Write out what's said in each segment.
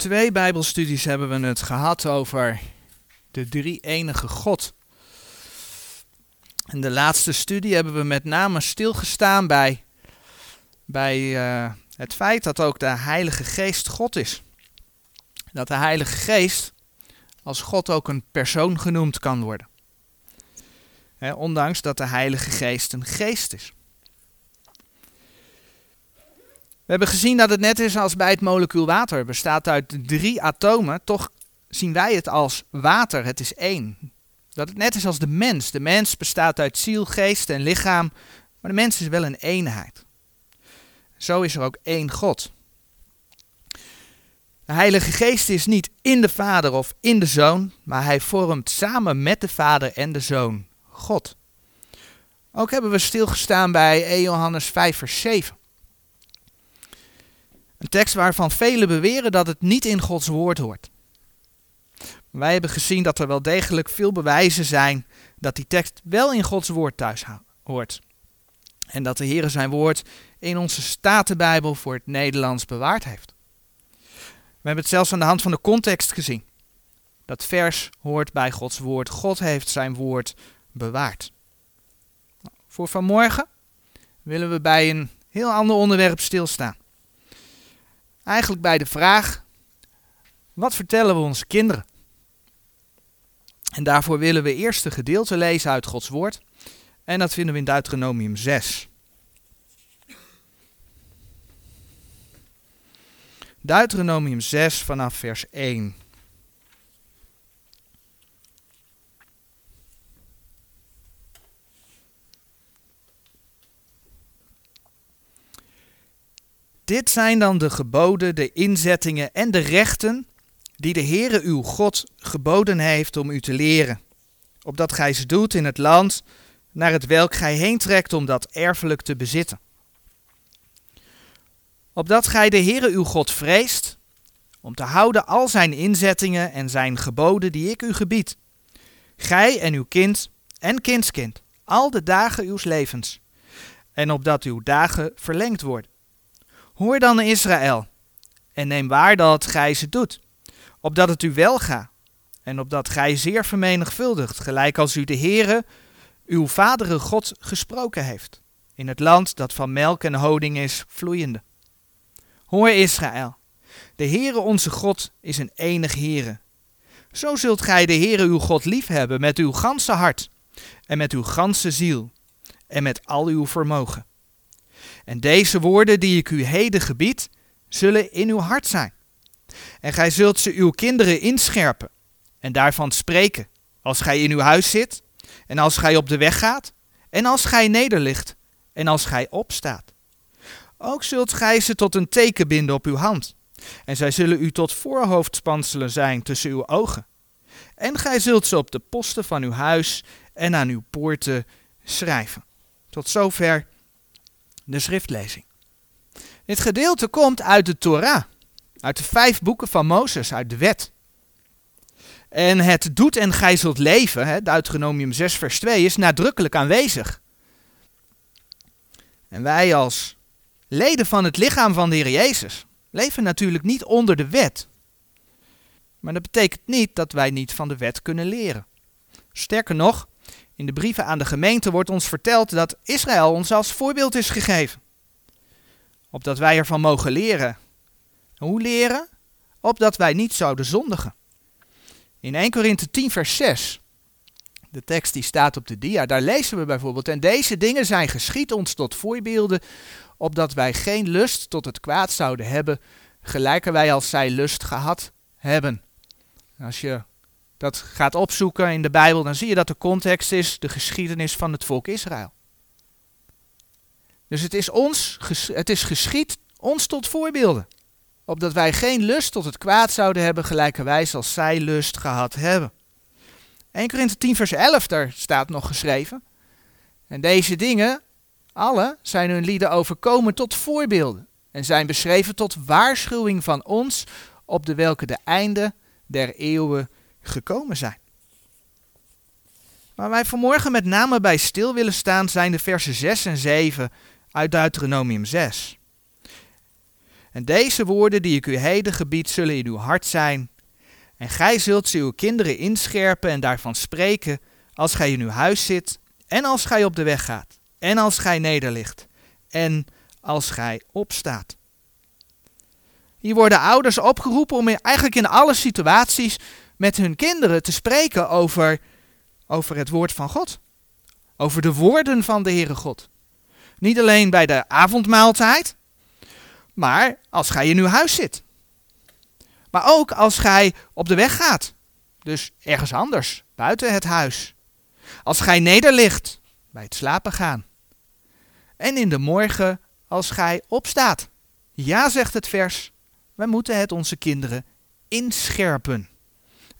twee Bijbelstudies hebben we het gehad over de drie enige God. In de laatste studie hebben we met name stilgestaan bij, bij uh, het feit dat ook de Heilige Geest God is. Dat de Heilige Geest als God ook een persoon genoemd kan worden. ondanks dat de Heilige Geest een geest is. We hebben gezien dat het net is als bij het molecuul water. Bestaat uit drie atomen, toch zien wij het als water. Het is één. Dat het net is als de mens. De mens bestaat uit ziel, geest en lichaam, maar de mens is wel een eenheid. Zo is er ook één God. De Heilige Geest is niet in de Vader of in de Zoon, maar hij vormt samen met de Vader en de Zoon God. Ook hebben we stilgestaan bij 1 Johannes 5 vers 7. Een tekst waarvan velen beweren dat het niet in Gods woord hoort. Wij hebben gezien dat er wel degelijk veel bewijzen zijn dat die tekst wel in Gods woord thuis hoort. En dat de Heer zijn woord in onze Statenbijbel voor het Nederlands bewaard heeft. We hebben het zelfs aan de hand van de context gezien. Dat vers hoort bij Gods woord. God heeft zijn woord bewaard. Voor vanmorgen willen we bij een heel ander onderwerp stilstaan. Eigenlijk bij de vraag: wat vertellen we onze kinderen? En daarvoor willen we eerst een gedeelte lezen uit Gods woord. En dat vinden we in Deuteronomium 6. Deuteronomium 6 vanaf vers 1. Dit zijn dan de geboden, de inzettingen en de rechten die de Heere uw God geboden heeft om u te leren, opdat gij ze doet in het land naar het welk gij heen trekt om dat erfelijk te bezitten. Opdat gij de Heere uw God vreest, om te houden al zijn inzettingen en zijn geboden die ik u gebied. Gij en uw kind en kindskind, al de dagen uws levens, en opdat uw dagen verlengd worden. Hoor dan Israël, en neem waar dat gij ze doet, opdat het u wel gaat, en opdat gij zeer vermenigvuldigt, gelijk als u de Heere, uw vadere God, gesproken heeft, in het land dat van melk en honing is vloeiende. Hoor Israël, de Heere onze God is een enig Heere. Zo zult gij de Heere uw God liefhebben met uw ganse hart, en met uw ganse ziel, en met al uw vermogen. En deze woorden die ik u heden gebied, zullen in uw hart zijn. En gij zult ze uw kinderen inscherpen en daarvan spreken, als gij in uw huis zit, en als gij op de weg gaat, en als gij nederligt, en als gij opstaat. Ook zult gij ze tot een teken binden op uw hand, en zij zullen u tot voorhoofdspanselen zijn tussen uw ogen. En gij zult ze op de posten van uw huis en aan uw poorten schrijven. Tot zover de schriftlezing. Dit gedeelte komt uit de Torah, uit de vijf boeken van Mozes, uit de wet. En het doet en gij zult leven, hè, Deuteronomium 6 vers 2, is nadrukkelijk aanwezig. En wij als leden van het lichaam van de Heer Jezus leven natuurlijk niet onder de wet. Maar dat betekent niet dat wij niet van de wet kunnen leren. Sterker nog, in de brieven aan de gemeente wordt ons verteld dat Israël ons als voorbeeld is gegeven. Opdat wij ervan mogen leren. Hoe leren? Opdat wij niet zouden zondigen. In 1 Korinthe 10 vers 6, de tekst die staat op de dia, daar lezen we bijvoorbeeld, en deze dingen zijn geschied ons tot voorbeelden, opdat wij geen lust tot het kwaad zouden hebben, gelijke wij als zij lust gehad hebben. Als je dat gaat opzoeken in de Bijbel, dan zie je dat de context is de geschiedenis van het volk Israël. Dus het is ons, het is geschied ons tot voorbeelden. Opdat wij geen lust tot het kwaad zouden hebben, gelijkerwijs als zij lust gehad hebben. 1 Korinthe 10 vers 11, daar staat nog geschreven. En deze dingen, alle, zijn hun lieden overkomen tot voorbeelden. En zijn beschreven tot waarschuwing van ons, op de welke de einde der eeuwen gekomen zijn. Waar wij vanmorgen met name bij stil willen staan zijn de versen 6 en 7 uit Deuteronomium 6. En deze woorden die ik u heden gebied, zullen in uw hart zijn. En gij zult ze uw kinderen inscherpen en daarvan spreken, als gij in uw huis zit, en als gij op de weg gaat, en als gij nederligt, en als gij opstaat. Hier worden ouders opgeroepen om eigenlijk in alle situaties met hun kinderen te spreken over, over het woord van God. Over de woorden van de Heere God. Niet alleen bij de avondmaaltijd, maar als gij in uw huis zit. Maar ook als gij op de weg gaat. Dus ergens anders, buiten het huis. Als gij nederligt, bij het slapen gaan. En in de morgen als gij opstaat. Ja, zegt het vers, wij moeten het onze kinderen inscherpen.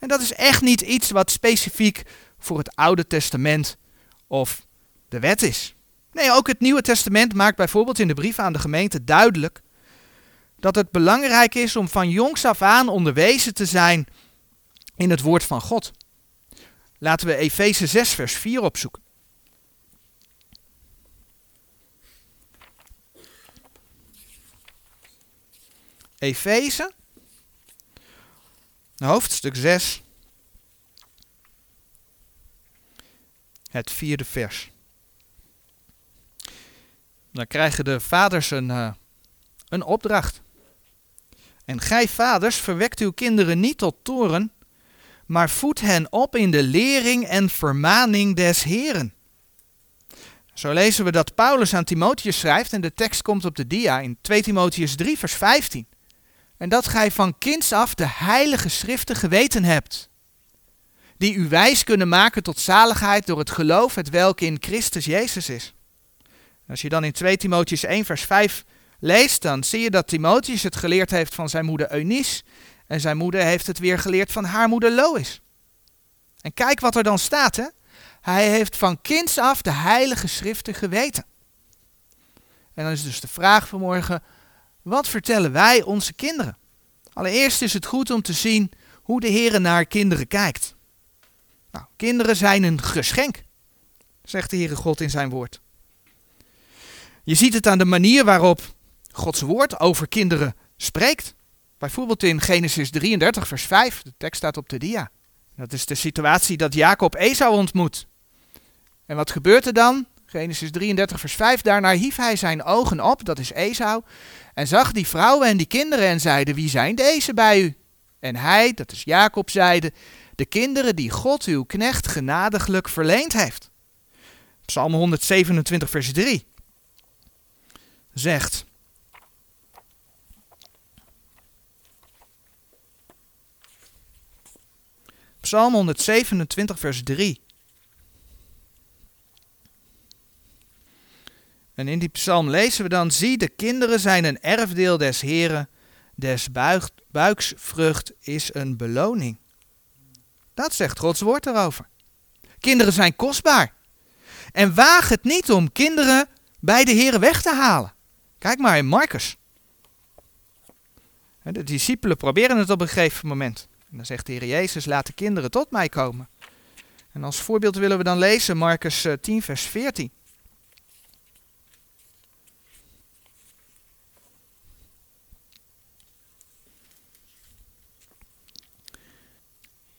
En dat is echt niet iets wat specifiek voor het Oude Testament of de wet is. Nee, ook het Nieuwe Testament maakt bijvoorbeeld in de brief aan de gemeente duidelijk dat het belangrijk is om van jongs af aan onderwezen te zijn in het woord van God. Laten we Efeze 6, vers 4 opzoeken. Efeze, hoofdstuk 6, het vierde vers. Dan krijgen de vaders een, uh, een opdracht. En gij vaders, verwekt uw kinderen niet tot toren, maar voed hen op in de lering en vermaning des Heren. Zo lezen we dat Paulus aan Timotheus schrijft en de tekst komt op de dia in 2 Timotheus 3 vers 15. En dat gij van kinds af de heilige schriften geweten hebt, die u wijs kunnen maken tot zaligheid door het geloof het welk in Christus Jezus is. Als je dan in 2 Timotheus 1 vers 5 leest, dan zie je dat Timotheus het geleerd heeft van zijn moeder Eunice. En zijn moeder heeft het weer geleerd van haar moeder Lois. En kijk wat er dan staat, hè. Hij heeft van kinds af de heilige schriften geweten. En dan is dus de vraag vanmorgen, wat vertellen wij onze kinderen? Allereerst is het goed om te zien hoe de Heer naar kinderen kijkt. Nou, kinderen zijn een geschenk, zegt de Heere God in zijn woord. Je ziet het aan de manier waarop Gods woord over kinderen spreekt. Bijvoorbeeld in Genesis 33, vers 5. De tekst staat op de dia. Dat is de situatie dat Jacob Esau ontmoet. En wat gebeurt er dan? Genesis 33, vers 5. Daarna hief hij zijn ogen op, dat is Esau, en zag die vrouwen en die kinderen en zeide: Wie zijn deze bij u? En hij, dat is Jacob, zeide: De kinderen die God uw knecht genadiglijk verleend heeft. Psalm 127, vers 3 zegt. Psalm 127, vers 3. En in die psalm lezen we dan: Zie, de kinderen zijn een erfdeel des Heren, des buik, buiksvrucht is een beloning. Dat zegt Gods woord erover. Kinderen zijn kostbaar. En waag het niet om kinderen bij de Heren weg te halen. Kijk maar in Marcus. De discipelen proberen het op een gegeven moment. En dan zegt de Heer Jezus, laat de kinderen tot mij komen. En als voorbeeld willen we dan lezen Marcus 10, eh, vers 14.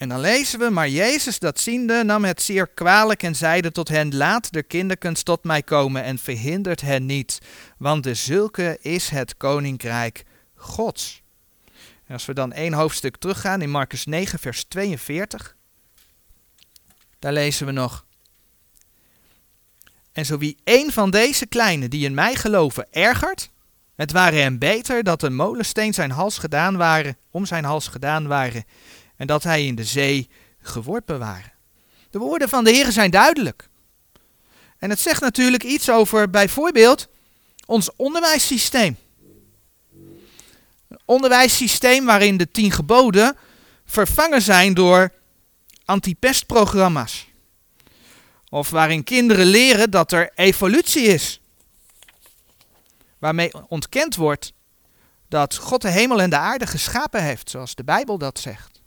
En dan lezen we, maar Jezus dat ziende nam het zeer kwalijk en zeide tot hen, laat de kinderkens tot mij komen en verhindert hen niet, want de zulke is het koninkrijk Gods. En als we dan één hoofdstuk teruggaan in Marcus 9, vers 42, daar lezen we nog. En zo wie één van deze kleinen die in mij geloven ergert, het ware hem beter dat een molensteen zijn hals gedaan waren, om zijn hals gedaan waren, en dat hij in de zee geworpen waren. De woorden van de Heer zijn duidelijk. En het zegt natuurlijk iets over bijvoorbeeld ons onderwijssysteem. Een onderwijssysteem waarin de tien geboden vervangen zijn door antipestprogramma's. Of waarin kinderen leren dat er evolutie is. Waarmee ontkend wordt dat God de hemel en de aarde geschapen heeft, zoals de Bijbel dat zegt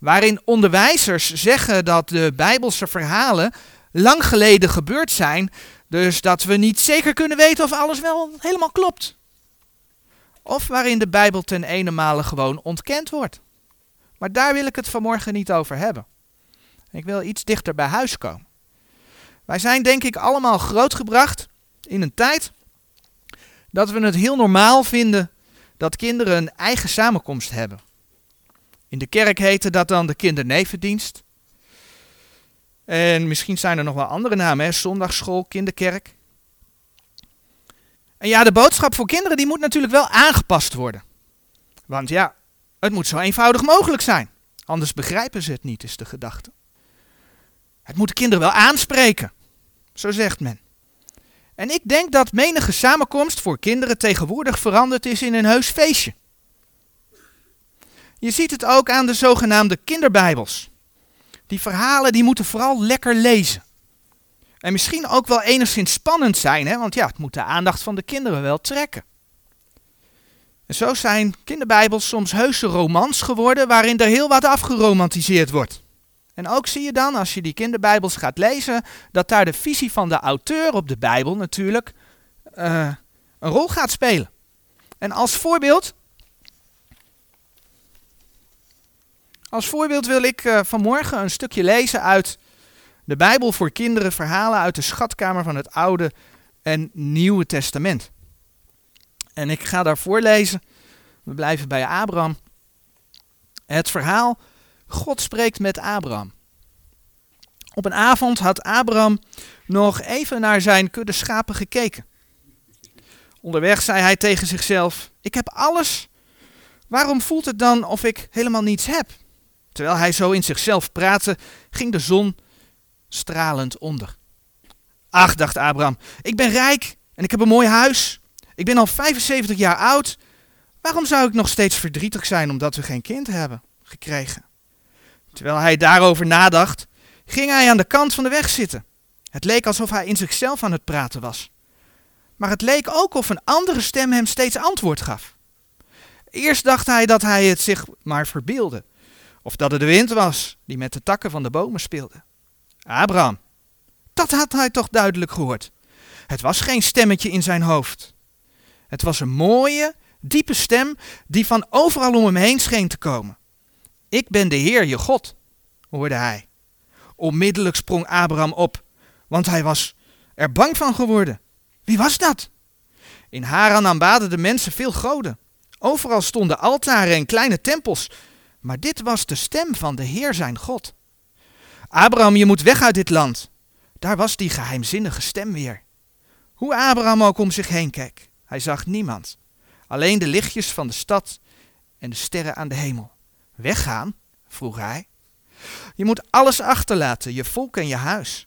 waarin onderwijzers zeggen dat de Bijbelse verhalen lang geleden gebeurd zijn, dus dat we niet zeker kunnen weten of alles wel helemaal klopt. of waarin de Bijbel ten ene male gewoon ontkend wordt. Maar daar wil ik het vanmorgen niet over hebben. Ik wil iets dichter bij huis komen. Wij zijn denk ik allemaal grootgebracht in een tijd dat we het heel normaal vinden dat kinderen een eigen samenkomst hebben. In de kerk heette dat dan de kindernevendienst. En misschien zijn er nog wel andere namen, hè? zondagsschool, kinderkerk. En ja, de boodschap voor kinderen die moet natuurlijk wel aangepast worden. Want ja, het moet zo eenvoudig mogelijk zijn. Anders begrijpen ze het niet, is de gedachte. Het moet de kinderen wel aanspreken. Zo zegt men. En ik denk dat menige samenkomst voor kinderen tegenwoordig veranderd is in een heus feestje. Je ziet het ook aan de zogenaamde kinderbijbels. Die verhalen die moeten vooral lekker lezen. En misschien ook wel enigszins spannend zijn, hè? want ja, het moet de aandacht van de kinderen wel trekken. En zo zijn kinderbijbels soms heuse romans geworden waarin er heel wat afgeromantiseerd wordt. En ook zie je dan, als je die kinderbijbels gaat lezen, dat daar de visie van de auteur op de Bijbel natuurlijk uh, een rol gaat spelen. En als voorbeeld, als voorbeeld wil ik uh, vanmorgen een stukje lezen uit de Bijbel voor kinderen, verhalen uit de schatkamer van het Oude en Nieuwe Testament. En ik ga daar voorlezen. We blijven bij Abraham. Het verhaal God spreekt met Abraham. Op een avond had Abraham nog even naar zijn kudde schapen gekeken. Onderweg zei hij tegen zichzelf: Ik heb alles. Waarom voelt het dan of ik helemaal niets heb? Terwijl hij zo in zichzelf praatte, ging de zon stralend onder. Ach, dacht Abraham, ik ben rijk en ik heb een mooi huis. Ik ben al 75 jaar oud. Waarom zou ik nog steeds verdrietig zijn omdat we geen kind hebben gekregen? Terwijl hij daarover nadacht, ging hij aan de kant van de weg zitten. Het leek alsof hij in zichzelf aan het praten was. Maar het leek ook of een andere stem hem steeds antwoord gaf. Eerst dacht hij dat hij het zich maar verbeelde, of dat het de wind was die met de takken van de bomen speelde. Abraham, dat had hij toch duidelijk gehoord. Het was geen stemmetje in zijn hoofd. Het was een mooie, diepe stem die van overal om hem heen scheen te komen. Ik ben de Heer, je God, hoorde hij. Onmiddellijk sprong Abraham op, want hij was er bang van geworden. Wie was dat? In Haran aanbaden de mensen veel goden. Overal stonden altaren en kleine tempels. Maar dit was de stem van de Heer zijn God. Abraham, je moet weg uit dit land. Daar was die geheimzinnige stem weer. Hoe Abraham ook om zich heen keek, hij zag niemand. Alleen de lichtjes van de stad en de sterren aan de hemel. Weggaan? vroeg hij. Je moet alles achterlaten, je volk en je huis.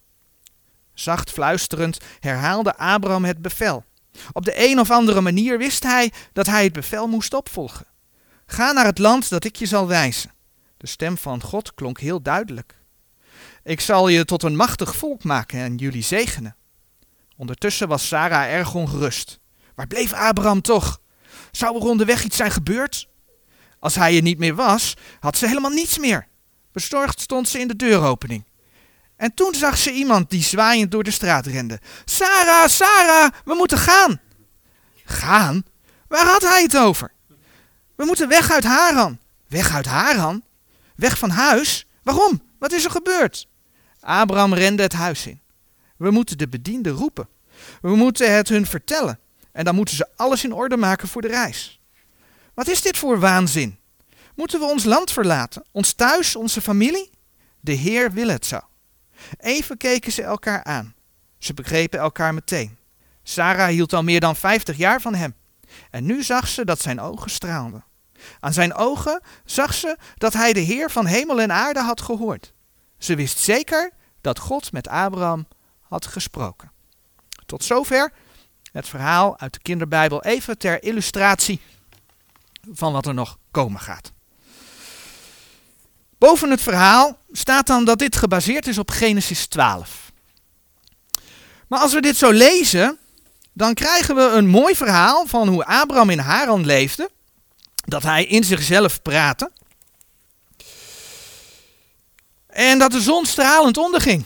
Zacht fluisterend herhaalde Abraham het bevel. Op de een of andere manier wist hij dat hij het bevel moest opvolgen. Ga naar het land dat ik je zal wijzen. De stem van God klonk heel duidelijk. Ik zal je tot een machtig volk maken en jullie zegenen. Ondertussen was Sarah erg ongerust. Waar bleef Abraham toch? Zou er onderweg iets zijn gebeurd? Als hij er niet meer was, had ze helemaal niets meer. Bestorgd stond ze in de deuropening. En toen zag ze iemand die zwaaiend door de straat rende. Sarah, Sarah, we moeten gaan. Gaan? Waar had hij het over? We moeten weg uit Haran. Weg uit Haran? Weg van huis? Waarom? Wat is er gebeurd? Abraham rende het huis in. We moeten de bedienden roepen. We moeten het hun vertellen. En dan moeten ze alles in orde maken voor de reis. Wat is dit voor waanzin? Moeten we ons land verlaten? Ons thuis, onze familie? De Heer wil het zo. Even keken ze elkaar aan. Ze begrepen elkaar meteen. Sarah hield al meer dan vijftig jaar van hem. En nu zag ze dat zijn ogen straalden. Aan zijn ogen zag ze dat hij de Heer van hemel en aarde had gehoord. Ze wist zeker dat God met Abraham had gesproken. Tot zover het verhaal uit de kinderbijbel even ter illustratie van wat er nog komen gaat. Boven het verhaal staat dan dat dit gebaseerd is op Genesis 12. Maar als we dit zo lezen, dan krijgen we een mooi verhaal van hoe Abraham in Haran leefde, dat hij in zichzelf praatte en dat de zon stralend onderging.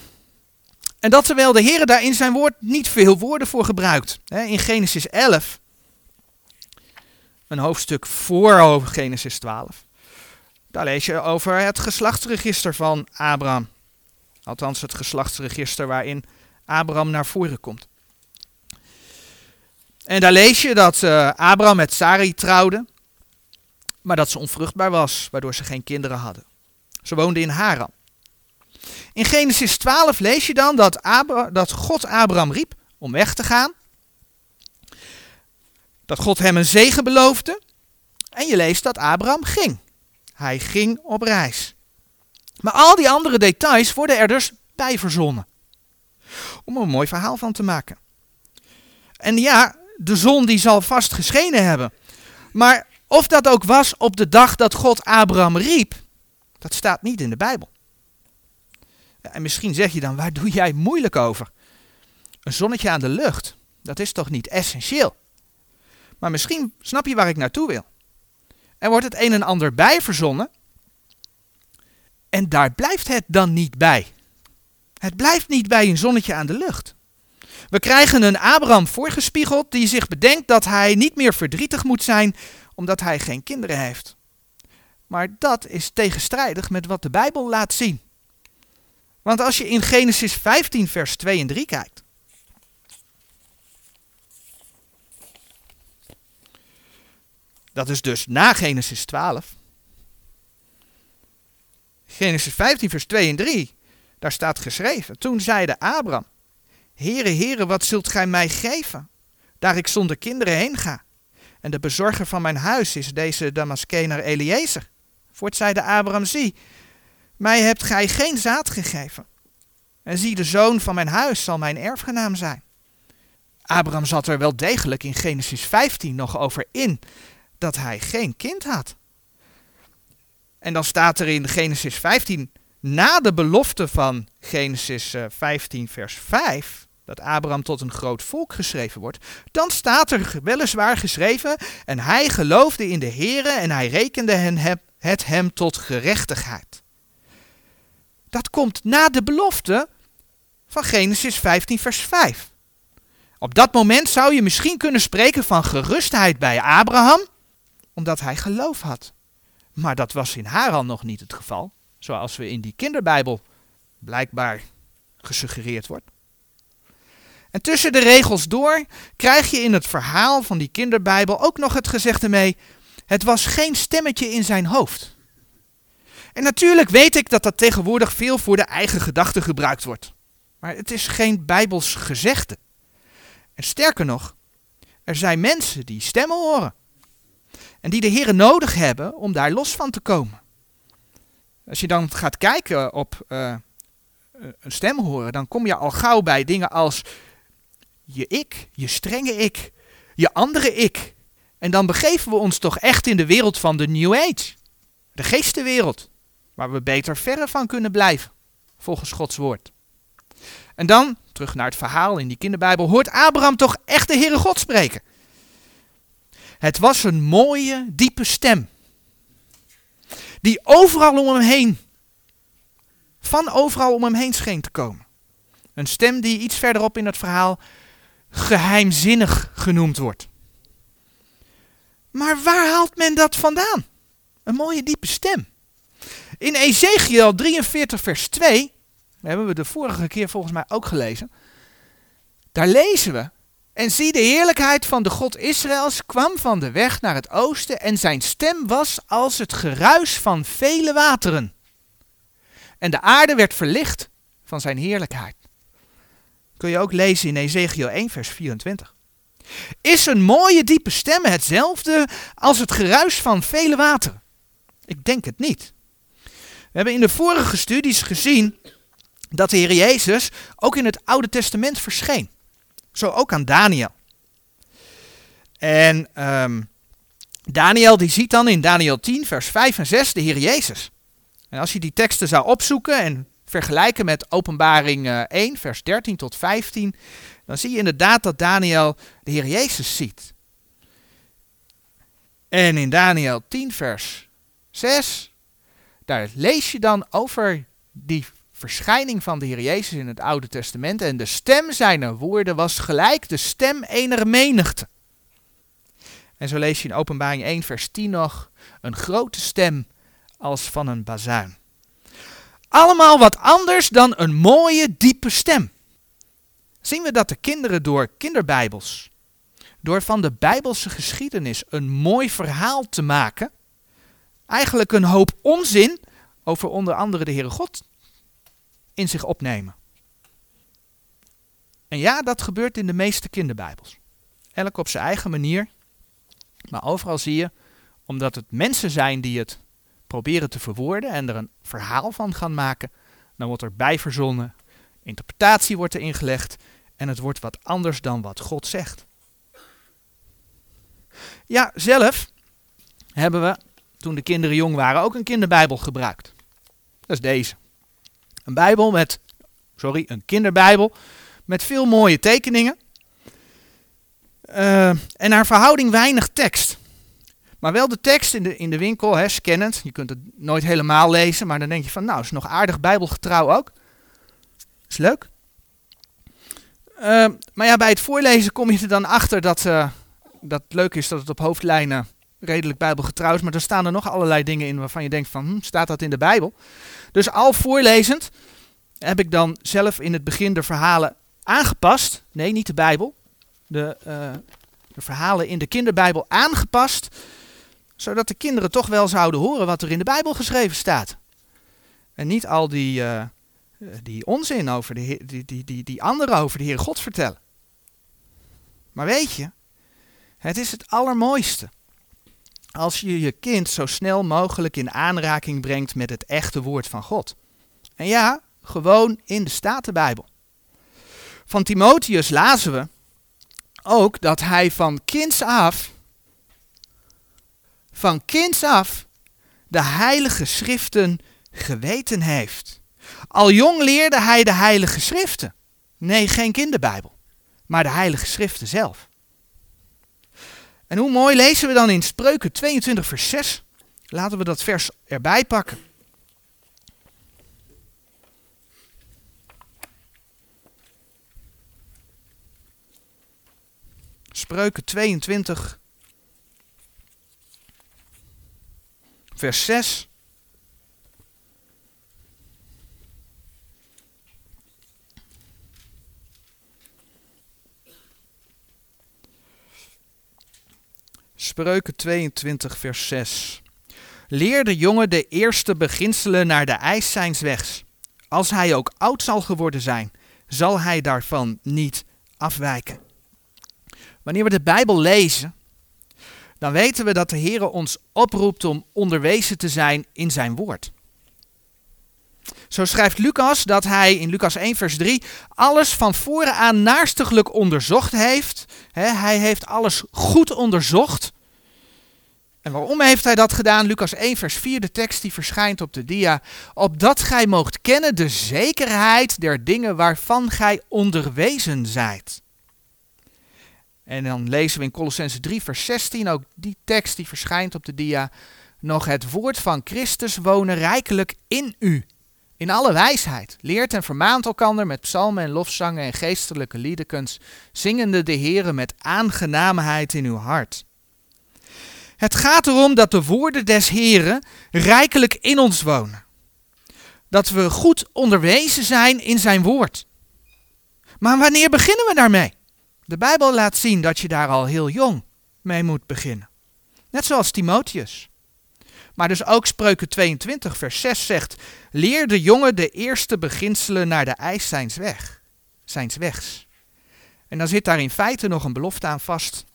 En dat terwijl de Heer daar in zijn woord niet veel woorden voor gebruikt. In Genesis 11 een hoofdstuk voor Genesis 12. Daar lees je over het geslachtsregister van Abraham. Althans, het geslachtsregister waarin Abraham naar voren komt. En daar lees je dat uh, Abraham met Sarai trouwde, maar dat ze onvruchtbaar was, waardoor ze geen kinderen hadden. Ze woonde in Haran. In Genesis 12 lees je dan dat, dat God Abraham riep om weg te gaan. Dat God hem een zegen beloofde. En je leest dat Abraham ging. Hij ging op reis. Maar al die andere details worden er dus bij verzonnen. Om er een mooi verhaal van te maken. En ja, de zon die zal vast geschenen hebben. Maar of dat ook was op de dag dat God Abraham riep, dat staat niet in de Bijbel. En misschien zeg je dan, waar doe jij moeilijk over? Een zonnetje aan de lucht, dat is toch niet essentieel? Maar misschien snap je waar ik naartoe wil. Er wordt het een en ander bij verzonnen. En daar blijft het dan niet bij. Het blijft niet bij een zonnetje aan de lucht. We krijgen een Abraham voorgespiegeld die zich bedenkt dat hij niet meer verdrietig moet zijn omdat hij geen kinderen heeft. Maar dat is tegenstrijdig met wat de Bijbel laat zien. Want als je in Genesis 15, vers 2 en 3 kijkt. Dat is dus na Genesis 12. Genesis 15, vers 2 en 3. Daar staat geschreven. Toen zeide Abraham: Heere, Heere, wat zult gij mij geven? Daar ik zonder kinderen heen ga. En de bezorger van mijn huis is deze Damaskener Eliezer. Voort zeide Abraham: Zie, mij hebt gij geen zaad gegeven. En zie, de zoon van mijn huis zal mijn erfgenaam zijn. Abraham zat er wel degelijk in Genesis 15 nog over in dat hij geen kind had. En dan staat er in Genesis 15, na de belofte van Genesis 15, eh, vers 5, dat Abraham tot een groot volk geschreven wordt, dan staat er weliswaar geschreven, en hij geloofde in de Here en hij rekende het hem tot gerechtigheid. Dat komt na de belofte van Genesis 15, vers 5. Op dat moment zou je misschien kunnen spreken van gerustheid bij Abraham, omdat hij geloof had. Maar dat was in Haran nog niet het geval, zoals we in die kinderbijbel blijkbaar gesuggereerd wordt. En tussen de regels door krijg je in het verhaal van die kinderbijbel ook nog het gezegde mee: het was geen stemmetje in zijn hoofd. En natuurlijk weet ik dat dat tegenwoordig veel voor de eigen gedachten gebruikt wordt. Maar het is geen bijbels gezegde. En sterker nog, er zijn mensen die stemmen horen. En die de Heer nodig hebben om daar los van te komen. Als je dan gaat kijken op uh, een stem horen, dan kom je al gauw bij dingen als je ik, je strenge ik, je andere ik. En dan begeven we ons toch echt in de wereld van de New Age. De geestenwereld. Waar we beter verre van kunnen blijven. Volgens Gods woord. En dan, terug naar het verhaal in die kinderbijbel, hoort Abraham toch echt de Heere God spreken. Het was een mooie, diepe stem. Die overal om hem heen, van overal om hem heen scheen te komen. Een stem die iets verderop in het verhaal geheimzinnig genoemd wordt. Maar waar haalt men dat vandaan? Een mooie diepe stem. In Ezekiel 43, vers 2, hebben we de vorige keer volgens mij ook gelezen. Daar lezen we. En zie, de heerlijkheid van de God Israëls kwam van de weg naar het oosten en zijn stem was als het geruis van vele wateren. En de aarde werd verlicht van zijn heerlijkheid. Kun je ook lezen in Ezekiel 1, vers 24. Is een mooie diepe stem hetzelfde als het geruis van vele wateren? Ik denk het niet. We hebben in de vorige studies gezien dat de Heer Jezus ook in het Oude Testament verscheen. Zo ook aan Daniel. En um, Daniel die ziet dan in Daniel 10, vers 5 en 6 de Heer Jezus. En als je die teksten zou opzoeken en vergelijken met Openbaring 1, eh, vers 13 tot 15, dan zie je inderdaad dat Daniel de Heer Jezus ziet. En in Daniel 10, vers 6, daar lees je dan over die verschijning van de Heer Jezus in het Oude Testament. En de stem zijner woorden was gelijk de stem ener menigte. En zo lees je in Openbaring 1, vers 10 nog, een grote stem als van een bazuin. Allemaal wat anders dan een mooie, diepe stem. Zien we dat de kinderen door kinderbijbels, door van de bijbelse geschiedenis een mooi verhaal te maken, eigenlijk een hoop onzin over onder andere de Heere God in zich opnemen. En ja, dat gebeurt in de meeste kinderbijbels. Elk op zijn eigen manier. Maar overal zie je, omdat het mensen zijn die het proberen te verwoorden en er een verhaal van gaan maken, dan wordt er bij verzonnen, interpretatie wordt er ingelegd en het wordt wat anders dan wat God zegt. Ja, zelf hebben we, toen de kinderen jong waren, ook een kinderbijbel gebruikt. Dat is deze. Een bijbel met, sorry, een kinderbijbel met veel mooie tekeningen. Uh, en naar verhouding weinig tekst. Maar wel de tekst in de, in de winkel, hè, scannend. Je kunt het nooit helemaal lezen, maar dan denk je van, nou, is nog aardig bijbelgetrouw ook. Is leuk. Uh, maar ja, bij het voorlezen kom je er dan achter dat, uh, dat het leuk is dat het op hoofdlijnen redelijk bijbelgetrouw is. Maar er staan er nog allerlei dingen in waarvan je denkt van, hm, staat dat in de Bijbel? Dus al voorlezend heb ik dan zelf in het begin de verhalen aangepast. Nee, niet de Bijbel. De, uh, de verhalen in de kinderbijbel aangepast. Zodat de kinderen toch wel zouden horen wat er in de Bijbel geschreven staat. En niet al die, uh, die onzin over de, die, die, die, die anderen over de Heer God vertellen. Maar weet je, het is het allermooiste als je je kind zo snel mogelijk in aanraking brengt met het echte woord van God. En ja, gewoon in de Statenbijbel. Van Timotheus lazen we ook dat hij van kinds af, van kinds af, de heilige schriften geweten heeft. Al jong leerde hij de heilige schriften. Nee, geen kinderbijbel, maar de heilige schriften zelf. En hoe mooi lezen we dan in Spreuken 22 vers 6? Laten we dat vers erbij pakken. Spreuken 22, vers 6. Spreuken 22, vers 6. Leer de jongen de eerste beginselen naar de eis zijns wegs. Als hij ook oud zal geworden zijn, zal hij daarvan niet afwijken. Wanneer we de Bijbel lezen, dan weten we dat de Heer ons oproept om onderwezen te zijn in zijn woord. Zo schrijft Lucas dat hij in Lucas 1, vers 3 alles van voren aan naarstiglijk onderzocht heeft. hij heeft alles goed onderzocht. En waarom heeft hij dat gedaan? Lucas 1, vers 4, de tekst die verschijnt op de dia. Opdat gij moogt kennen de zekerheid der dingen waarvan gij onderwezen zijt. En dan lezen we in Colossense 3, vers 16, ook die tekst die verschijnt op de dia. Nog het woord van Christus wonen rijkelijk in u. In alle wijsheid. Leert en vermaant elkander met psalmen en lofzangen en geestelijke liedekens, zingende de Here met aangenaamheid in uw hart. Het gaat erom dat de woorden des Heren rijkelijk in ons wonen. Dat we goed onderwezen zijn in zijn woord. Maar wanneer beginnen we daarmee? De Bijbel laat zien dat je daar al heel jong mee moet beginnen. Net zoals Timotheus. Maar dus ook Spreuken 22, vers 6 zegt: Leer de jongen de eerste beginselen naar de eis zijns, weg, zijns wegs. En dan zit daar in feite nog een belofte aan vast.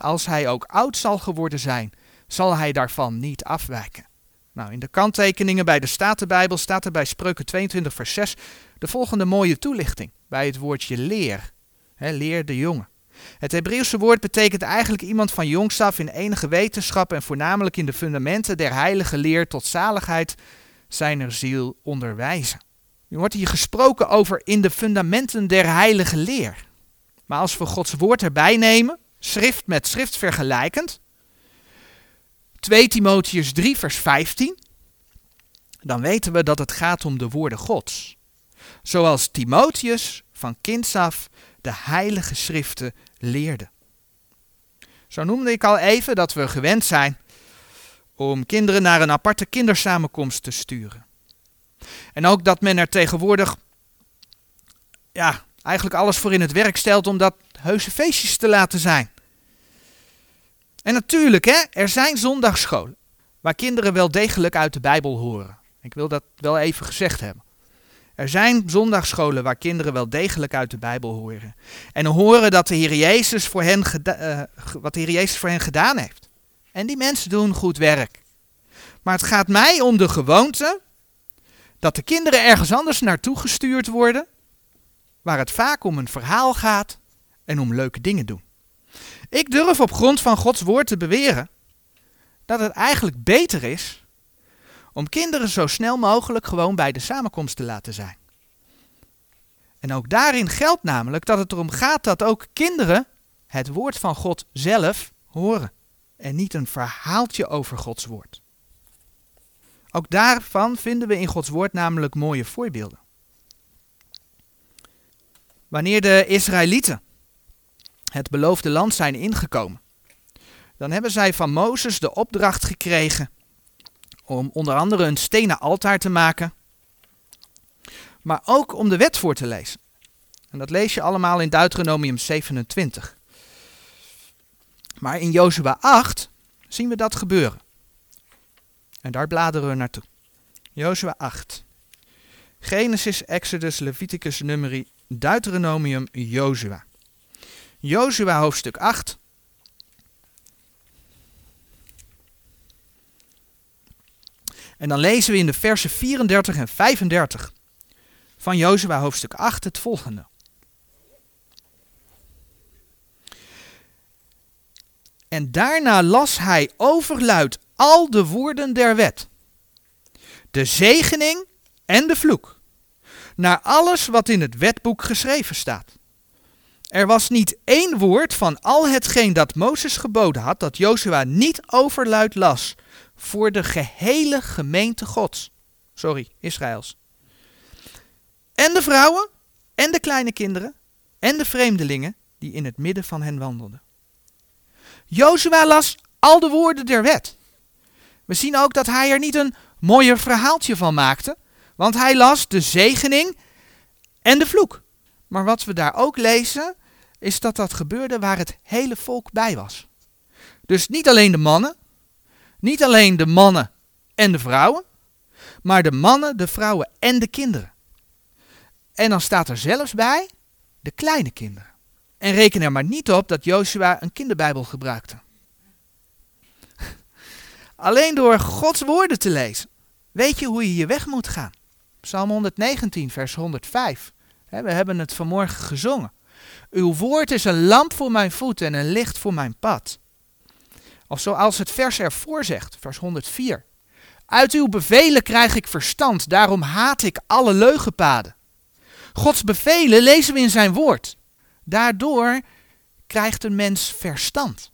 als hij ook oud zal geworden zijn, zal hij daarvan niet afwijken. Nou, in de kanttekeningen bij de Statenbijbel staat er bij Spreuken 22, vers 6 de volgende mooie toelichting bij het woordje leer leer de jongen. Het Hebreeuwse woord betekent eigenlijk iemand van jongs af in enige wetenschap en voornamelijk in de fundamenten der heilige leer tot zaligheid zijner ziel onderwijzen. Nu wordt hier gesproken over in de fundamenten der heilige leer. Maar als we Gods woord erbij nemen, schrift met schrift vergelijkend, 2 Timotheus 3 vers 15, dan weten we dat het gaat om de woorden Gods. Zoals Timotheus van kinds af de heilige schriften leerde. Zo noemde ik al even dat we gewend zijn om kinderen naar een aparte kindersamenkomst te sturen. En ook dat men er tegenwoordig ja, eigenlijk alles voor in het werk stelt om dat heuse feestjes te laten zijn. En natuurlijk, hè, er zijn zondagsscholen waar kinderen wel degelijk uit de Bijbel horen. Ik wil dat wel even gezegd hebben. Er zijn zondagsscholen waar kinderen wel degelijk uit de Bijbel horen. En horen dat de Heer Jezus voor hen uh, wat de Heer Jezus voor hen gedaan heeft. En die mensen doen goed werk. Maar het gaat mij om de gewoonte dat de kinderen ergens anders naartoe gestuurd worden, waar het vaak om een verhaal gaat en om leuke dingen doen. Ik durf op grond van Gods woord te beweren dat het eigenlijk beter is om kinderen zo snel mogelijk gewoon bij de samenkomst te laten zijn. En ook daarin geldt namelijk dat het erom gaat dat ook kinderen het woord van God zelf horen en niet een verhaaltje over Gods woord. Ook daarvan vinden we in Gods woord namelijk mooie voorbeelden. Wanneer de Israëlieten het beloofde land zijn ingekomen, dan hebben zij van Mozes de opdracht gekregen om onder andere een stenen altaar te maken, maar ook om de wet voor te lezen. En dat lees je allemaal in Deuteronomium 27. Maar in Jozua 8 zien we dat gebeuren. En daar bladeren we naartoe. Jozua 8. Genesis, Exodus, Leviticus, Numeri, Deuteronomium, Jozua. Jozua hoofdstuk 8. En dan lezen we in de versen 34 en 35 van Jozua hoofdstuk 8 het volgende. En daarna las hij overluid al de woorden der wet, de zegening en de vloek, naar alles wat in het wetboek geschreven staat. Er was niet één woord van al hetgeen dat Mozes geboden had, dat Jozua niet overluid las voor de gehele gemeente Gods. Sorry, Israëls. En de vrouwen, en de kleine kinderen, en de vreemdelingen die in het midden van hen wandelden. Jozua las al de woorden der wet. We zien ook dat hij er niet een mooier verhaaltje van maakte, want hij las de zegening en de vloek. Maar wat we daar ook lezen, is dat dat gebeurde waar het hele volk bij was. Dus niet alleen de mannen, niet alleen de mannen en de vrouwen, maar de mannen, de vrouwen en de kinderen. En dan staat er zelfs bij de kleine kinderen. En reken er maar niet op dat Joshua een kinderbijbel gebruikte. Alleen door Gods woorden te lezen, weet je hoe je je weg moet gaan. Psalm 119, vers 105. We hebben het vanmorgen gezongen. Uw woord is een lamp voor mijn voeten en een licht voor mijn pad. Of zoals het vers ervoor zegt, vers 104. Uit uw bevelen krijg ik verstand, daarom haat ik alle leugenpaden. Gods bevelen lezen we in zijn woord. Daardoor krijgt een mens verstand.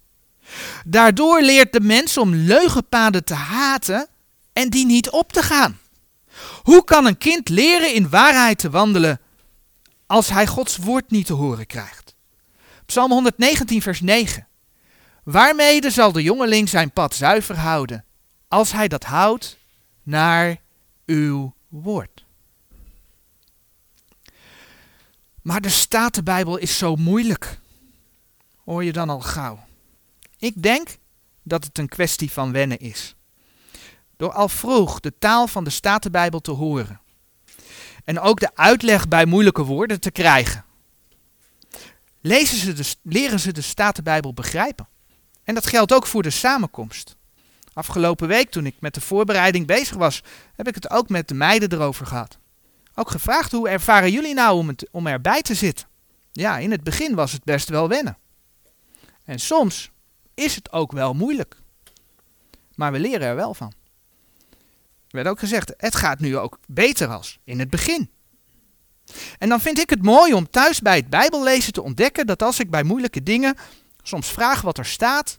Daardoor leert de mens om leugenpaden te haten en die niet op te gaan. Hoe kan een kind leren in waarheid te wandelen als hij Gods woord niet te horen krijgt? Psalm 119, vers 9. Waarmede zal de jongeling zijn pad zuiver houden, als hij dat houdt naar uw woord? Maar de Statenbijbel is zo moeilijk. Hoor je dan al gauw? Ik denk dat het een kwestie van wennen is. Door al vroeg de taal van de Statenbijbel te horen. En ook de uitleg bij moeilijke woorden te krijgen. Lezen ze de, leren ze de Statenbijbel begrijpen. En dat geldt ook voor de samenkomst. Afgelopen week, toen ik met de voorbereiding bezig was, heb ik het ook met de meiden erover gehad. Ook gevraagd hoe ervaren jullie nou om, om erbij te zitten? Ja, in het begin was het best wel wennen. En soms is het ook wel moeilijk. Maar we leren er wel van. Er werd ook gezegd, het gaat nu ook beter als in het begin. En dan vind ik het mooi om thuis bij het Bijbellezen te ontdekken dat als ik bij moeilijke dingen soms vraag wat er staat,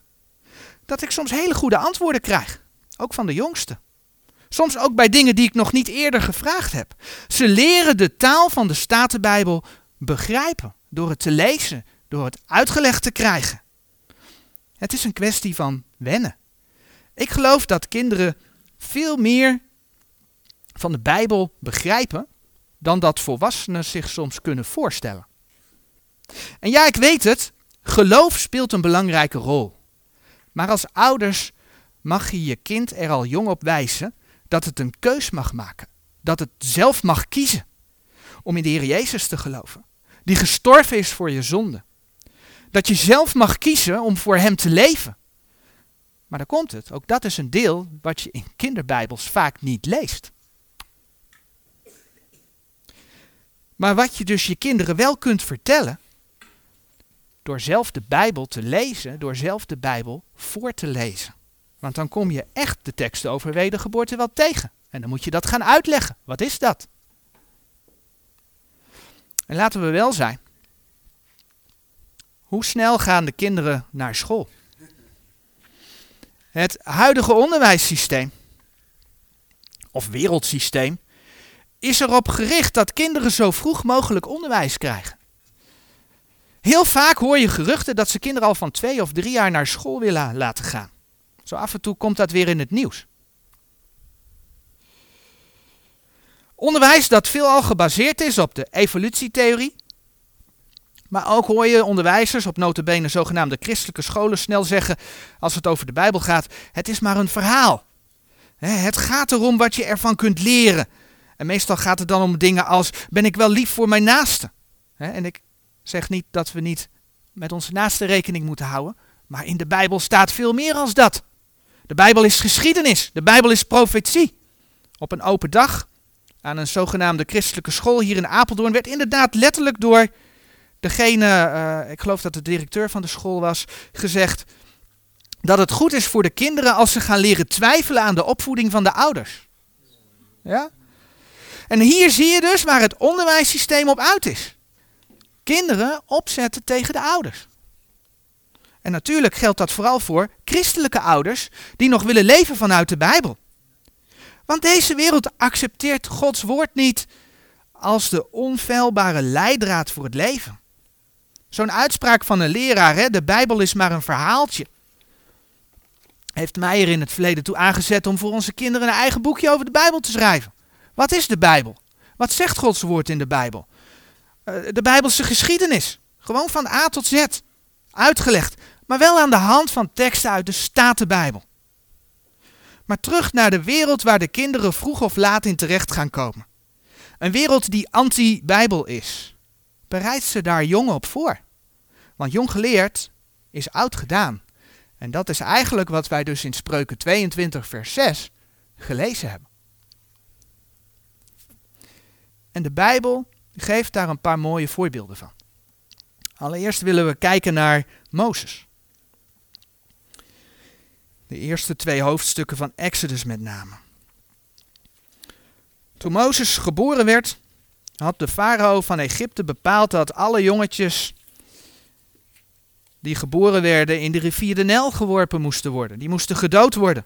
dat ik soms hele goede antwoorden krijg. Ook van de jongsten. Soms ook bij dingen die ik nog niet eerder gevraagd heb. Ze leren de taal van de Statenbijbel begrijpen door het te lezen, door het uitgelegd te krijgen. Het is een kwestie van wennen. Ik geloof dat kinderen veel meer van de Bijbel begrijpen dan dat volwassenen zich soms kunnen voorstellen. En ja, ik weet het, geloof speelt een belangrijke rol. Maar als ouders mag je je kind er al jong op wijzen dat het een keus mag maken. Dat het zelf mag kiezen om in de Heer Jezus te geloven. Die gestorven is voor je zonde. Dat je zelf mag kiezen om voor Hem te leven. Maar daar komt het. Ook dat is een deel wat je in kinderbijbels vaak niet leest. Maar wat je dus je kinderen wel kunt vertellen, door zelf de Bijbel te lezen, door zelf de Bijbel voor te lezen. Want dan kom je echt de teksten over wedergeboorte wel tegen. En dan moet je dat gaan uitleggen. Wat is dat? En laten we wel zijn. Hoe snel gaan de kinderen naar school? Het huidige onderwijssysteem, of wereldsysteem, is erop gericht dat kinderen zo vroeg mogelijk onderwijs krijgen. Heel vaak hoor je geruchten dat ze kinderen al van twee of drie jaar naar school willen laten gaan. Zo af en toe komt dat weer in het nieuws. Onderwijs dat veelal gebaseerd is op de evolutietheorie. Maar ook hoor je onderwijzers op notabene zogenaamde christelijke scholen snel zeggen, als het over de Bijbel gaat, het is maar een verhaal. Het gaat erom wat je ervan kunt leren. En meestal gaat het dan om dingen als, ben ik wel lief voor mijn naaste? En ik zeg niet dat we niet met onze naaste rekening moeten houden, maar in de Bijbel staat veel meer als dat. De Bijbel is geschiedenis, de Bijbel is profetie. Op een open dag aan een zogenaamde christelijke school hier in Apeldoorn werd inderdaad letterlijk door degene, uh, ik geloof dat de directeur van de school was, gezegd dat het goed is voor de kinderen als ze gaan leren twijfelen aan de opvoeding van de ouders. Ja? En hier zie je dus waar het onderwijssysteem op uit is. Kinderen opzetten tegen de ouders. En natuurlijk geldt dat vooral voor christelijke ouders die nog willen leven vanuit de Bijbel. Want deze wereld accepteert Gods woord niet als de onfeilbare leidraad voor het leven. Zo'n uitspraak van een leraar, hè, de Bijbel is maar een verhaaltje. Heeft Meijer in het verleden toe aangezet om voor onze kinderen een eigen boekje over de Bijbel te schrijven. Wat is de Bijbel? Wat zegt Gods woord in de Bijbel? Uh, de Bijbelse geschiedenis. Gewoon van A tot Z. Uitgelegd. Maar wel aan de hand van teksten uit de Statenbijbel. Maar terug naar de wereld waar de kinderen vroeg of laat in terecht gaan komen. Een wereld die anti-Bijbel is. Bereid ze daar jong op voor. Want jong geleerd is oud gedaan. En dat is eigenlijk wat wij dus in Spreuken 22, vers 6 gelezen hebben. En de Bijbel geeft daar een paar mooie voorbeelden van. Allereerst willen we kijken naar Mozes. De eerste twee hoofdstukken van Exodus met name. Toen Mozes geboren werd, had de farao van Egypte bepaald dat alle jongetjes die geboren werden in de rivier de Nijl geworpen moesten worden. Die moesten gedood worden.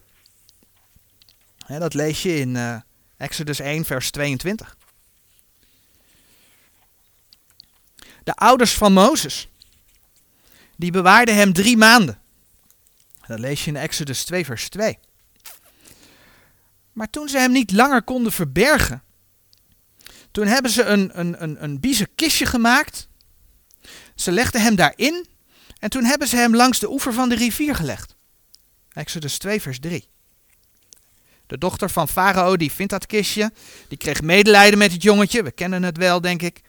dat lees je in uh, Exodus 1, vers 22. De ouders van Mozes, die bewaarden hem drie maanden. Dat lees je in Exodus 2, vers 2. Maar toen ze hem niet langer konden verbergen, toen hebben ze een, een, een, een kistje gemaakt. Ze legden hem daarin en toen hebben ze hem langs de oever van de rivier gelegd. Exodus 2, vers 3. De dochter van Farao die vindt dat kistje. Die kreeg medelijden met het jongetje. We kennen het wel, denk ik.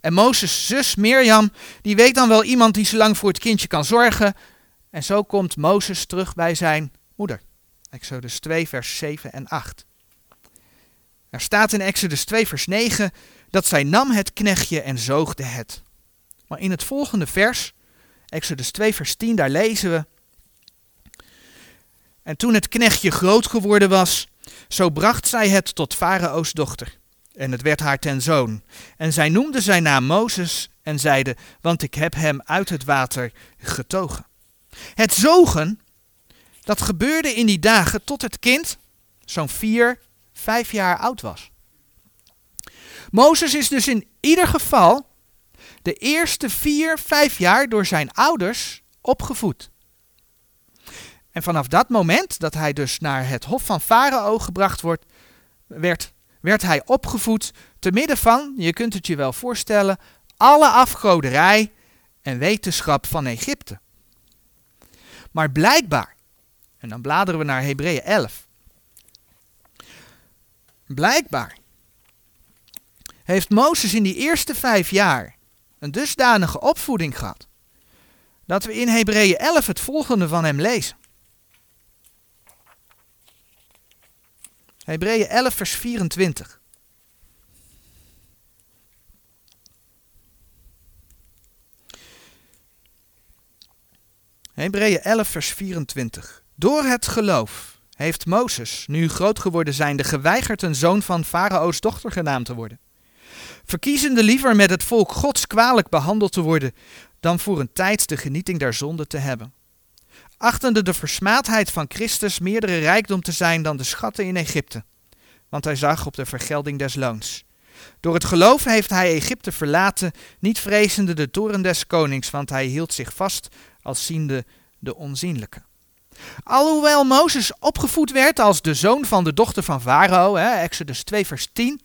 En Mozes' zus Mirjam, die weet dan wel iemand die zo lang voor het kindje kan zorgen. En zo komt Mozes terug bij zijn moeder. Exodus 2, vers 7 en 8. Er staat in Exodus 2, vers 9 dat zij nam het knechtje en zoogde het. Maar in het volgende vers, Exodus 2, vers 10, daar lezen we. En toen het knechtje groot geworden was, zo bracht zij het tot Farao's dochter. En het werd haar ten zoon. En zij noemde zijn naam Mozes en zeide, want ik heb hem uit het water getogen. Het zogen, dat gebeurde in die dagen tot het kind zo'n vier, vijf jaar oud was. Mozes is dus in ieder geval de eerste vier, vijf jaar door zijn ouders opgevoed. En vanaf dat moment dat hij dus naar het hof van Farao gebracht wordt, werd, werd hij opgevoed te midden van, je kunt het je wel voorstellen, alle afgoderij en wetenschap van Egypte. Maar blijkbaar, en dan bladeren we naar Hebreeën 11. Blijkbaar heeft Mozes in die eerste vijf jaar een dusdanige opvoeding gehad, dat we in Hebreeën 11 het volgende van hem lezen. Hebreeën 11, vers 24. Hebreeën 11, vers 24. Door het geloof heeft Mozes, nu groot geworden zijnde, geweigerd een zoon van Farao's dochter genaamd te worden. Verkiezende liever met het volk Gods kwalijk behandeld te worden, dan voor een tijd de genieting der zonde te hebben. Achtende de versmaadheid van Christus meerdere rijkdom te zijn dan de schatten in Egypte, want hij zag op de vergelding des loons. Door het geloof heeft hij Egypte verlaten, niet vrezende de toren des konings, want hij hield zich vast als ziende de onzienlijke. Alhoewel Mozes opgevoed werd als de zoon van de dochter van Farao, Exodus 2 vers 10,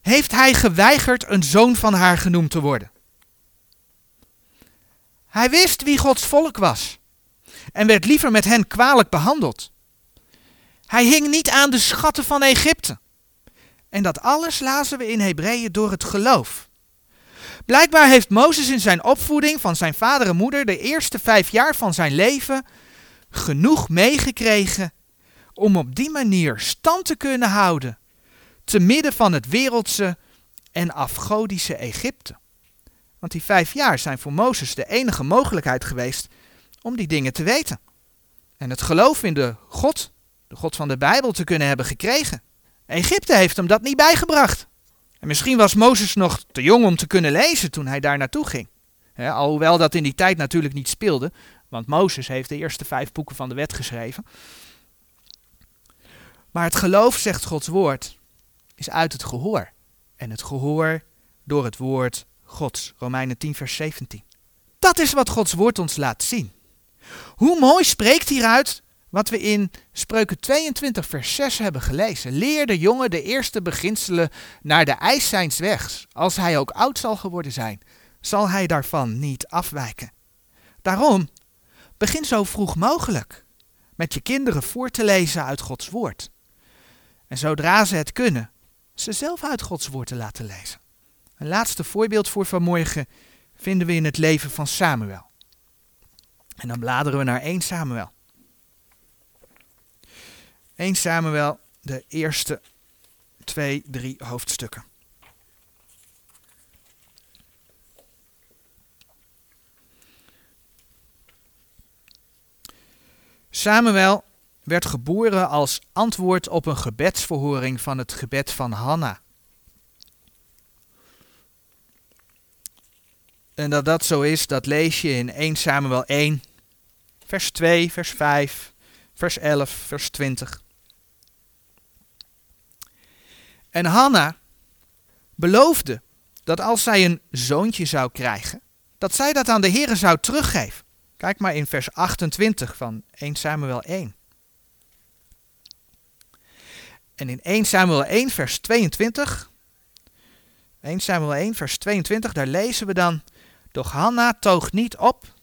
heeft hij geweigerd een zoon van haar genoemd te worden. Hij wist wie Gods volk was en werd liever met hen kwalijk behandeld. Hij hing niet aan de schatten van Egypte. En dat alles lazen we in Hebreeën door het geloof. Blijkbaar heeft Mozes in zijn opvoeding van zijn vader en moeder de eerste vijf jaar van zijn leven genoeg meegekregen om op die manier stand te kunnen houden te midden van het wereldse en afgodische Egypte. Want die vijf jaar zijn voor Mozes de enige mogelijkheid geweest om die dingen te weten. En het geloof in de God, de God van de Bijbel, te kunnen hebben gekregen. Egypte heeft hem dat niet bijgebracht. En misschien was Mozes nog te jong om te kunnen lezen toen hij daar naartoe ging. alhoewel dat in die tijd natuurlijk niet speelde, want Mozes heeft de eerste vijf boeken van de wet geschreven. Maar het geloof, zegt Gods woord, is uit het gehoor. En het gehoor door het woord Gods. Romeinen 10, vers 17. Dat is wat Gods woord ons laat zien. Hoe mooi spreekt hieruit wat we in Spreuken 22, vers 6 hebben gelezen. Leer de jongen de eerste beginselen naar de eis zijns wegs. Als hij ook oud zal geworden zijn, zal hij daarvan niet afwijken. Daarom, begin zo vroeg mogelijk met je kinderen voor te lezen uit Gods woord. En zodra ze het kunnen, ze zelf uit Gods woord te laten lezen. Een laatste voorbeeld voor vanmorgen vinden we in het leven van Samuel. En dan bladeren we naar 1 Samuel. 1 Samuel, de eerste twee, drie hoofdstukken. Samuel werd geboren als antwoord op een gebedsverhoring van het gebed van Hanna. En dat dat zo is, dat lees je in 1 Samuel 1, vers 2, vers 5, vers 11, vers 20. En Hanna beloofde dat als zij een zoontje zou krijgen, dat zij dat aan de Heere zou teruggeven. Kijk maar in vers 28 van 1 Samuel 1. En in 1 Samuel 1, vers 22, 1 Samuel 1, vers 22, daar lezen we dan, doch Hanna toog niet op,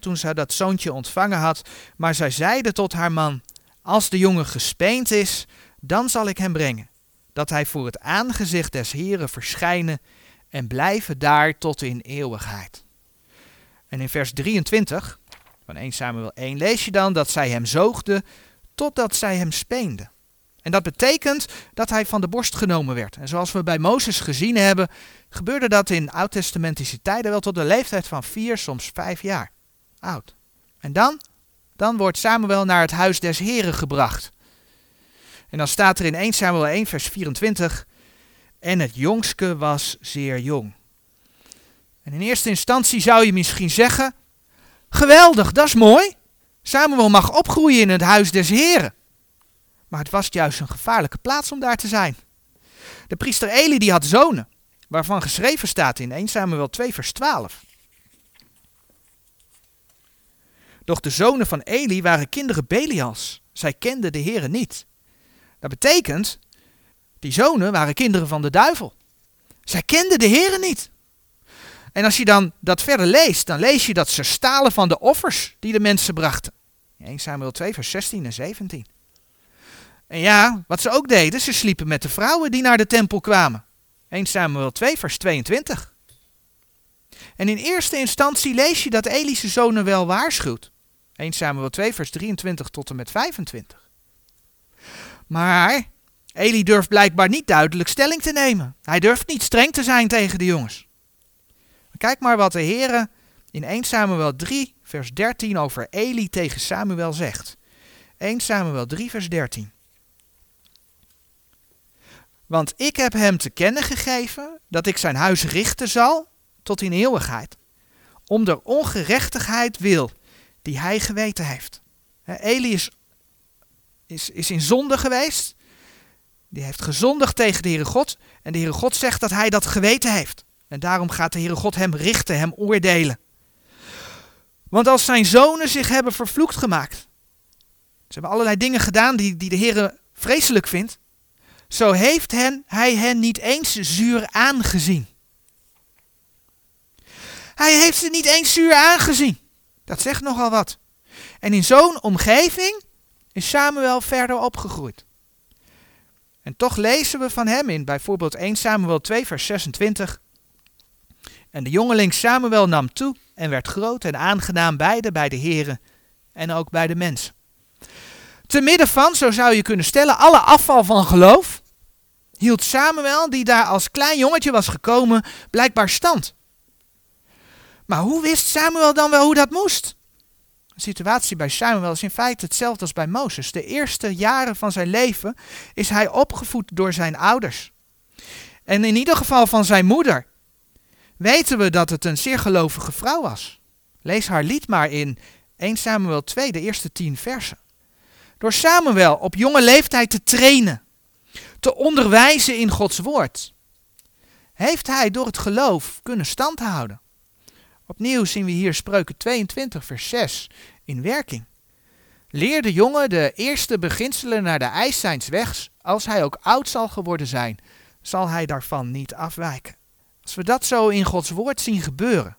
toen zij dat zoontje ontvangen had, maar zij zeide tot haar man, als de jongen gespeend is, dan zal ik hem brengen, dat hij voor het aangezicht des Heren verschijnen en blijven daar tot in eeuwigheid. En in vers 23 van 1 Samuel 1 lees je dan dat zij hem zoogde totdat zij hem speende. En dat betekent dat hij van de borst genomen werd. En zoals we bij Mozes gezien hebben, gebeurde dat in oud-testamentische tijden wel tot de leeftijd van vier, soms vijf jaar En dan? Dan wordt Samuel naar het huis des Heren gebracht. En dan staat er in 1 Samuel 1, vers 24, en het jongske was zeer jong. En in eerste instantie zou je misschien zeggen, geweldig, dat is mooi. Samuel mag opgroeien in het huis des Heren. Maar het was juist een gevaarlijke plaats om daar te zijn. De priester Eli die had zonen, waarvan geschreven staat in 1 Samuel 2 vers 12. Doch de zonen van Eli waren kinderen Belials. Zij kenden de Heere niet. Dat betekent, die zonen waren kinderen van de duivel. Zij kenden de Heere niet. En als je dan dat verder leest, dan lees je dat ze stalen van de offers die de mensen brachten. 1 Samuel 2, vers 16 en 17. En ja, wat ze ook deden, ze sliepen met de vrouwen die naar de tempel kwamen. 1 Samuel 2, vers 22. En in eerste instantie lees je dat Elische zonen wel waarschuwt. 1 Samuel 2, vers 23 tot en met 25. Maar Eli durft blijkbaar niet duidelijk stelling te nemen. Hij durft niet streng te zijn tegen de jongens. Kijk maar wat de Heer in 1 Samuel 3, vers 13 over Eli tegen Samuel zegt. 1 Samuel 3, vers 13. Want ik heb hem te kennen gegeven dat ik zijn huis richten zal tot in eeuwigheid, om de ongerechtigheid wil die hij geweten heeft. Eli is, is, is in zonde geweest, die heeft gezondigd tegen de Heere God en de Heere God zegt dat hij dat geweten heeft. En daarom gaat de Heere God hem richten, hem oordelen. Want als zijn zonen zich hebben vervloekt gemaakt, ze hebben allerlei dingen gedaan die, die de Heere vreselijk vindt, zo heeft hen, hij hen niet eens zuur aangezien. Hij heeft ze niet eens zuur aangezien. Dat zegt nogal wat. En in zo'n omgeving is Samuel verder opgegroeid. En toch lezen we van hem in bijvoorbeeld 1 Samuel 2, vers 26. En de jongeling Samuel nam toe en werd groot en aangenaam beide bij de heren en ook bij de mensen. Te midden van, zo zou je kunnen stellen, alle afval van geloof, hield Samuel, die daar als klein jongetje was gekomen, blijkbaar stand. Maar hoe wist Samuel dan wel hoe dat moest? De situatie bij Samuel is in feite hetzelfde als bij Mozes. De eerste jaren van zijn leven is hij opgevoed door zijn ouders. En in ieder geval van zijn moeder weten we dat het een zeer gelovige vrouw was. Lees haar lied maar in 1 Samuel 2, de eerste tien versen. Door Samuel op jonge leeftijd te trainen, te onderwijzen in Gods woord, heeft hij door het geloof kunnen standhouden. Opnieuw zien we hier spreuken 22, vers 6 in werking. Leer de jongen de eerste beginselen naar de eis zijns wegs, als hij ook oud zal geworden zijn, zal hij daarvan niet afwijken. Als we dat zo in Gods woord zien gebeuren,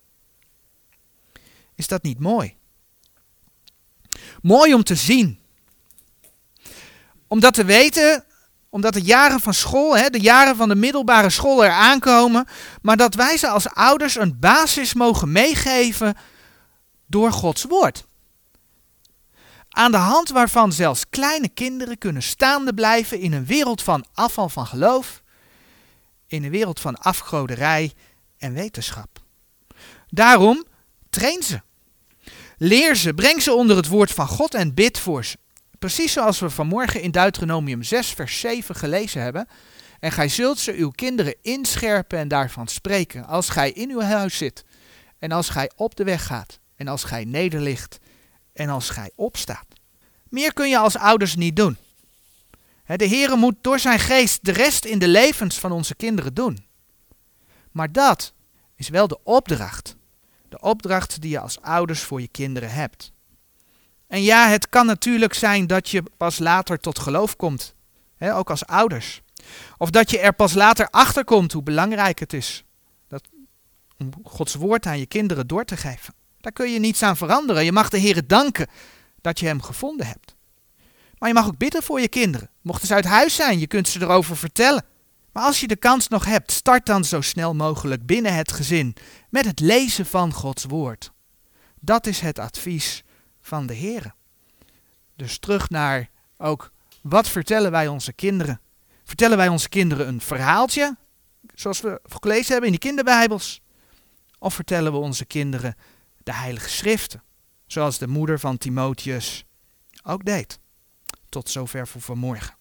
is dat niet mooi? Mooi om te zien. Om dat te weten, omdat de jaren van school, hè, de jaren van de middelbare school eraan komen, maar dat wij ze als ouders een basis mogen meegeven door Gods woord. Aan de hand waarvan zelfs kleine kinderen kunnen staande blijven in een wereld van afval van geloof, in een wereld van afgoderij en wetenschap. Daarom train ze. Leer ze, breng ze onder het woord van God en bid voor ze. Precies zoals we vanmorgen in Deuteronomium 6, vers 7 gelezen hebben. En gij zult ze uw kinderen inscherpen en daarvan spreken, als gij in uw huis zit, en als gij op de weg gaat, en als gij nederligt, en als gij opstaat. Meer kun je als ouders niet doen. De Heere moet door zijn geest de rest in de levens van onze kinderen doen. Maar dat is wel de opdracht. De opdracht die je als ouders voor je kinderen hebt. En ja, het kan natuurlijk zijn dat je pas later tot geloof komt, hè, ook als ouders. Of dat je er pas later achter komt hoe belangrijk het is dat, om Gods woord aan je kinderen door te geven. Daar kun je niets aan veranderen. Je mag de Heer danken dat je hem gevonden hebt. Maar je mag ook bidden voor je kinderen. Mochten ze uit huis zijn, je kunt ze erover vertellen. Maar als je de kans nog hebt, start dan zo snel mogelijk binnen het gezin met het lezen van Gods woord. Dat is het advies van de Heer. Dus terug naar ook, wat vertellen wij onze kinderen? Vertellen wij onze kinderen een verhaaltje, zoals we gelezen hebben in de kinderbijbels? Of vertellen we onze kinderen de Heilige Schriften, zoals de moeder van Timotheus ook deed? Tot zover voor vanmorgen.